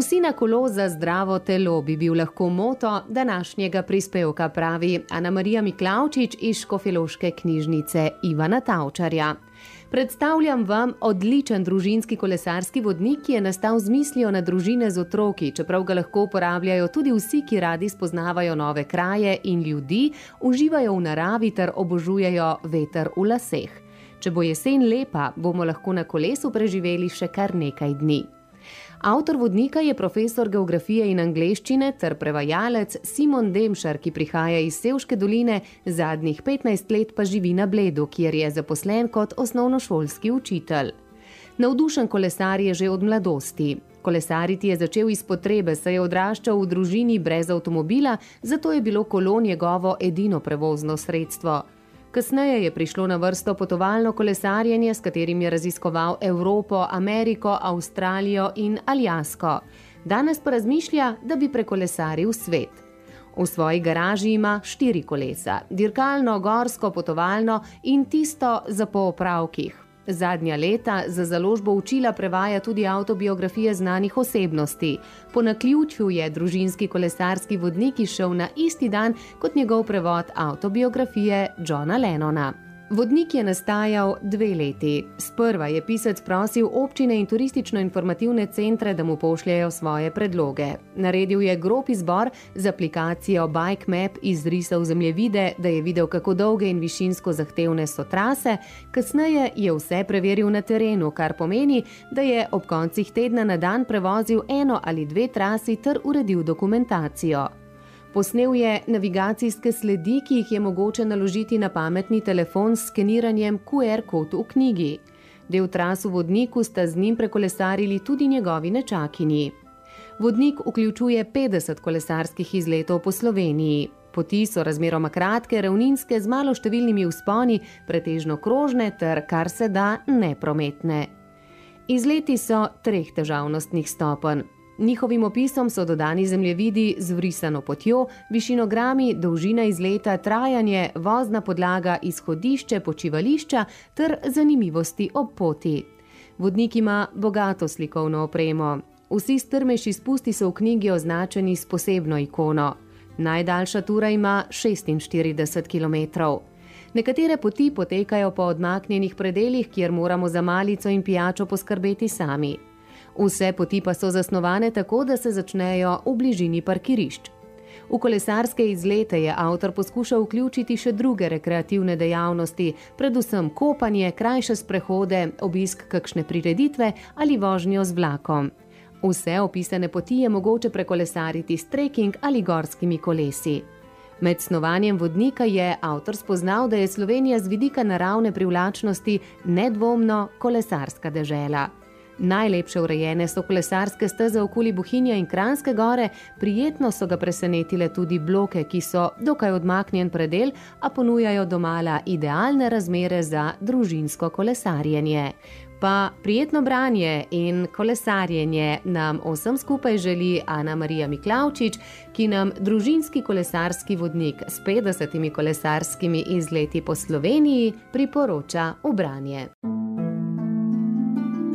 Vsi na kolo za zdravo telo bi bil lahko moto današnjega prispevka, pravi Ana Marija Miklavčič iz Škofeloške knjižnice Ivana Tavčarja. Predstavljam vam odličen družinski kolesarski vodnik, ki je nastal z mislijo na družine z otroki, čeprav ga lahko uporabljajo tudi vsi, ki radi spoznavajo nove kraje in ljudi, uživajo v naravi ter obožujejo veter v laseh. Če bo jesen lepa, bomo lahko na kolesu preživeli še kar nekaj dni. Avtor vodnika je profesor geografije in angleščine ter prevajalec Simon Demšar, ki prihaja iz Sevške doline, zadnjih 15 let pa živi na Bledu, kjer je zaposlen kot osnovnošolski učitelj. Navdušen kolesar je že od mladosti. Kolesariti je začel iz potrebe, saj je odraščal v družini brez avtomobila, zato je bilo kolo njegovo edino prevozno sredstvo. Kasneje je prišlo na vrsto potovalno kolesarjenje, s katerim je raziskoval Evropo, Ameriko, Avstralijo in Aljasko. Danes pa razmišlja, da bi prekolesaril svet. V svoji garaži ima štiri kolesa: dirkalno, gorsko, potovalno in tisto za poopravkih. Zadnja leta za založbo učila prevaja tudi avtobiografije znanih osebnosti. Po naključju je družinski kolesarski vodnik išel na isti dan kot njegov prevod avtobiografije Johna Lennona. Vodnik je nastajal dve leti. Sprva je pisec prosil občine in turistično-informativne centre, da mu pošljajo svoje predloge. Naredil je grob izbor z aplikacijo Bike Map, izrisal zemljevide, da je videl, kako dolge in višinsko zahtevne so trase, kasneje je vse preveril na terenu, kar pomeni, da je ob koncih tedna na dan prevozil eno ali dve trasi ter uredil dokumentacijo. Posnel je navigacijske sledi, ki jih je mogoče naložiti na pametni telefon s skeniranjem QR kod v knjigi. Del tras v vodniku sta z njim prekolesarili tudi njegovi nečakinji. Vodnik vključuje 50 kolesarskih izletov po Sloveniji. Poti so razmeroma kratke, ravninske, z malo številnimi vzponi, pretežno krožne ter kar se da neprometne. Izleti so treh težavnostnih stopenj. Njihovim opisom so dodani zemljevidi z vrisano potjo, višinogrami, dolžina izleta, trajanje, vozna podlaga, izhodišče, počivališča ter zanimivosti ob poti. Vodnik ima bogato slikovno opremo. Vsi strmejši spusti so v knjigi označeni s posebno ikono. Najdaljša tura ima 46 km. Nekatere poti potekajo po odmaknjenih predeljih, kjer moramo za malico in pijačo poskrbeti sami. Vse poti pa so zasnovane tako, da se začnejo v bližini parkirišč. V kolesarske izlete je avtor poskušal vključiti še druge rekreativne dejavnosti, predvsem kopanje, krajše sprehode, obisk kakšne prireditve ali vožnjo z vlakom. Vse opisane poti je mogoče prekolesariti s trekking ali gorskimi kolesi. Med snovanjem vodnika je avtor spoznal, da je Slovenija z vidika naravne privlačnosti nedvomno kolesarska dežela. Najlepše urejene so kolesarske steze okoli Bohinja in Kranske gore, prijetno so ga presenetile tudi bloke, ki so dokaj odmaknjen predel, a ponujajo domala idealne razmere za družinsko kolesarjenje. Pa prijetno branje in kolesarjenje nam vsem skupaj želi Ana Marija Miklavčič, ki nam družinski kolesarski vodnik s 50 kolesarskimi izleti po Sloveniji priporoča v branje.